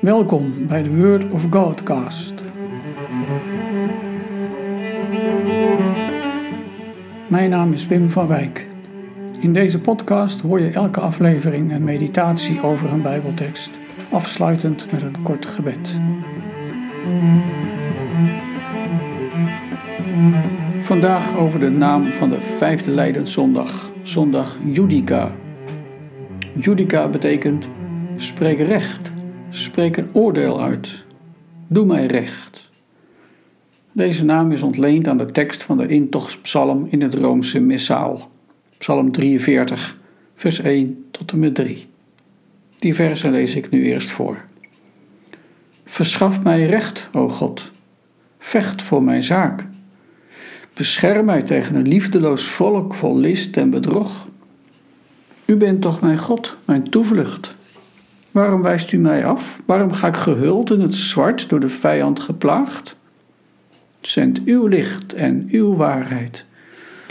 Welkom bij de Word of Godcast. Mijn naam is Wim van Wijk. In deze podcast hoor je elke aflevering een meditatie over een Bijbeltekst, afsluitend met een kort gebed. Vandaag over de naam van de vijfde Leidenszondag, zondag Judica. Judica betekent spreek recht, spreek een oordeel uit, doe mij recht. Deze naam is ontleend aan de tekst van de intogspsalm in het Roomse Missaal, psalm 43, vers 1 tot en met 3. Die versen lees ik nu eerst voor. Verschaf mij recht, o God, vecht voor mijn zaak. Bescherm mij tegen een liefdeloos volk vol list en bedrog. U bent toch mijn God, mijn toevlucht. Waarom wijst u mij af? Waarom ga ik gehuld in het zwart door de vijand geplaagd? Zend uw licht en uw waarheid.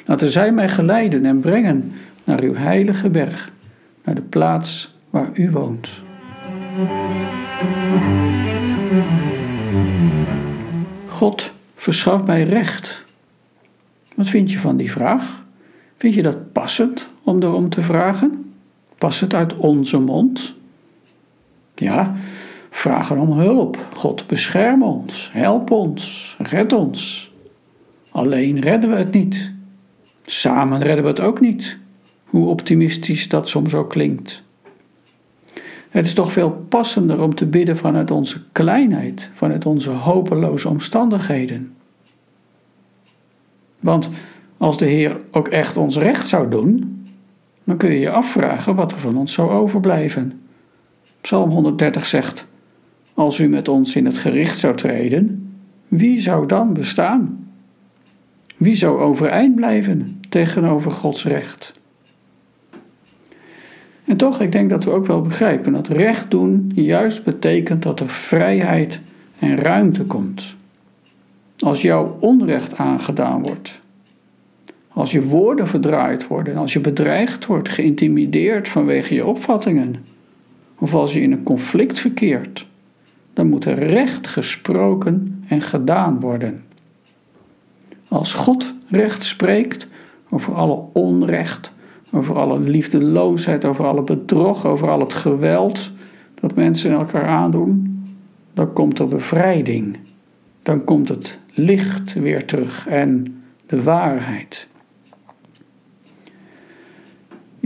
Laten zij mij geleiden en brengen naar uw heilige berg, naar de plaats waar u woont. God, verschaf mij recht. Wat vind je van die vraag? Vind je dat passend om erom te vragen? Past het uit onze mond? Ja, vragen om hulp. God, bescherm ons, help ons, red ons. Alleen redden we het niet. Samen redden we het ook niet, hoe optimistisch dat soms ook klinkt. Het is toch veel passender om te bidden vanuit onze kleinheid, vanuit onze hopeloze omstandigheden. Want als de Heer ook echt ons recht zou doen, dan kun je je afvragen wat er van ons zou overblijven. Psalm 130 zegt: Als u met ons in het gericht zou treden, wie zou dan bestaan? Wie zou overeind blijven tegenover Gods recht? En toch, ik denk dat we ook wel begrijpen dat recht doen juist betekent dat er vrijheid en ruimte komt. Als jouw onrecht aangedaan wordt, als je woorden verdraaid worden, als je bedreigd wordt, geïntimideerd vanwege je opvattingen, of als je in een conflict verkeert, dan moet er recht gesproken en gedaan worden. Als God recht spreekt over alle onrecht, over alle liefdeloosheid, over alle bedrog, over al het geweld dat mensen elkaar aandoen, dan komt er bevrijding. Dan komt het licht weer terug en de waarheid.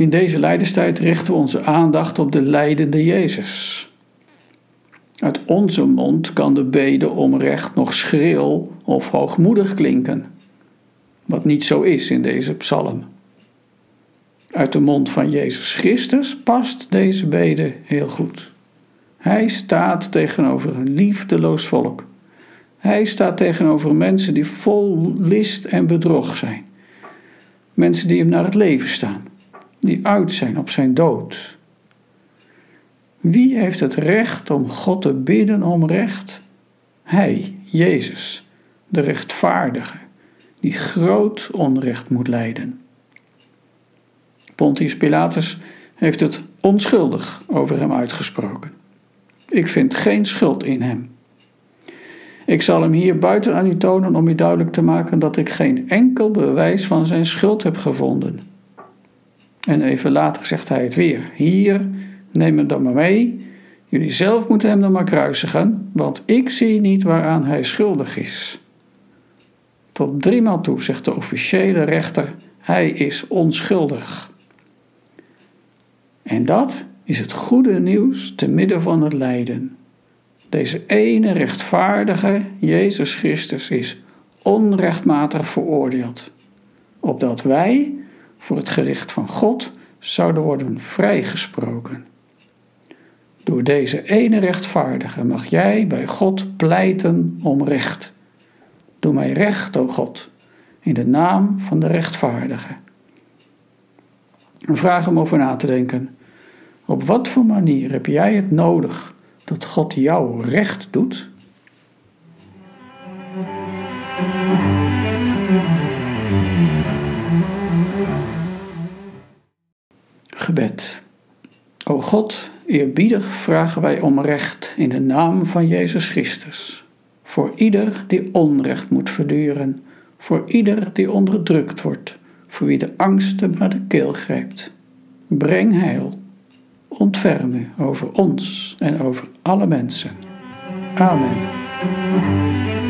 In deze lijdenstijd richten we onze aandacht op de lijdende Jezus. Uit onze mond kan de bede om recht nog schril of hoogmoedig klinken, wat niet zo is in deze psalm. Uit de mond van Jezus Christus past deze bede heel goed. Hij staat tegenover een liefdeloos volk. Hij staat tegenover mensen die vol list en bedrog zijn. Mensen die hem naar het leven staan die uit zijn op zijn dood. Wie heeft het recht om God te bidden om recht? Hij, Jezus, de rechtvaardige, die groot onrecht moet lijden. Pontius Pilatus heeft het onschuldig over hem uitgesproken. Ik vind geen schuld in hem. Ik zal hem hier buiten aan u tonen om u duidelijk te maken dat ik geen enkel bewijs van zijn schuld heb gevonden. En even later zegt hij het weer. Hier, neem hem dan maar mee. Jullie zelf moeten hem dan maar kruisigen, want ik zie niet waaraan hij schuldig is. Tot driemaal toe zegt de officiële rechter: hij is onschuldig. En dat is het goede nieuws te midden van het lijden. Deze ene rechtvaardige Jezus Christus is onrechtmatig veroordeeld, opdat wij voor het gericht van God zouden worden vrijgesproken. Door deze ene rechtvaardige mag jij bij God pleiten om recht. Doe mij recht, o God, in de naam van de rechtvaardige. En vraag hem over na te denken. Op wat voor manier heb jij het nodig dat God jou recht doet? Gebed. O God, Eerbiedig vragen wij om recht in de naam van Jezus Christus. Voor ieder die onrecht moet verduren, voor ieder die onderdrukt wordt, voor wie de angst hem naar de keel grijpt. Breng heil. Ontferm u over ons en over alle mensen. Amen.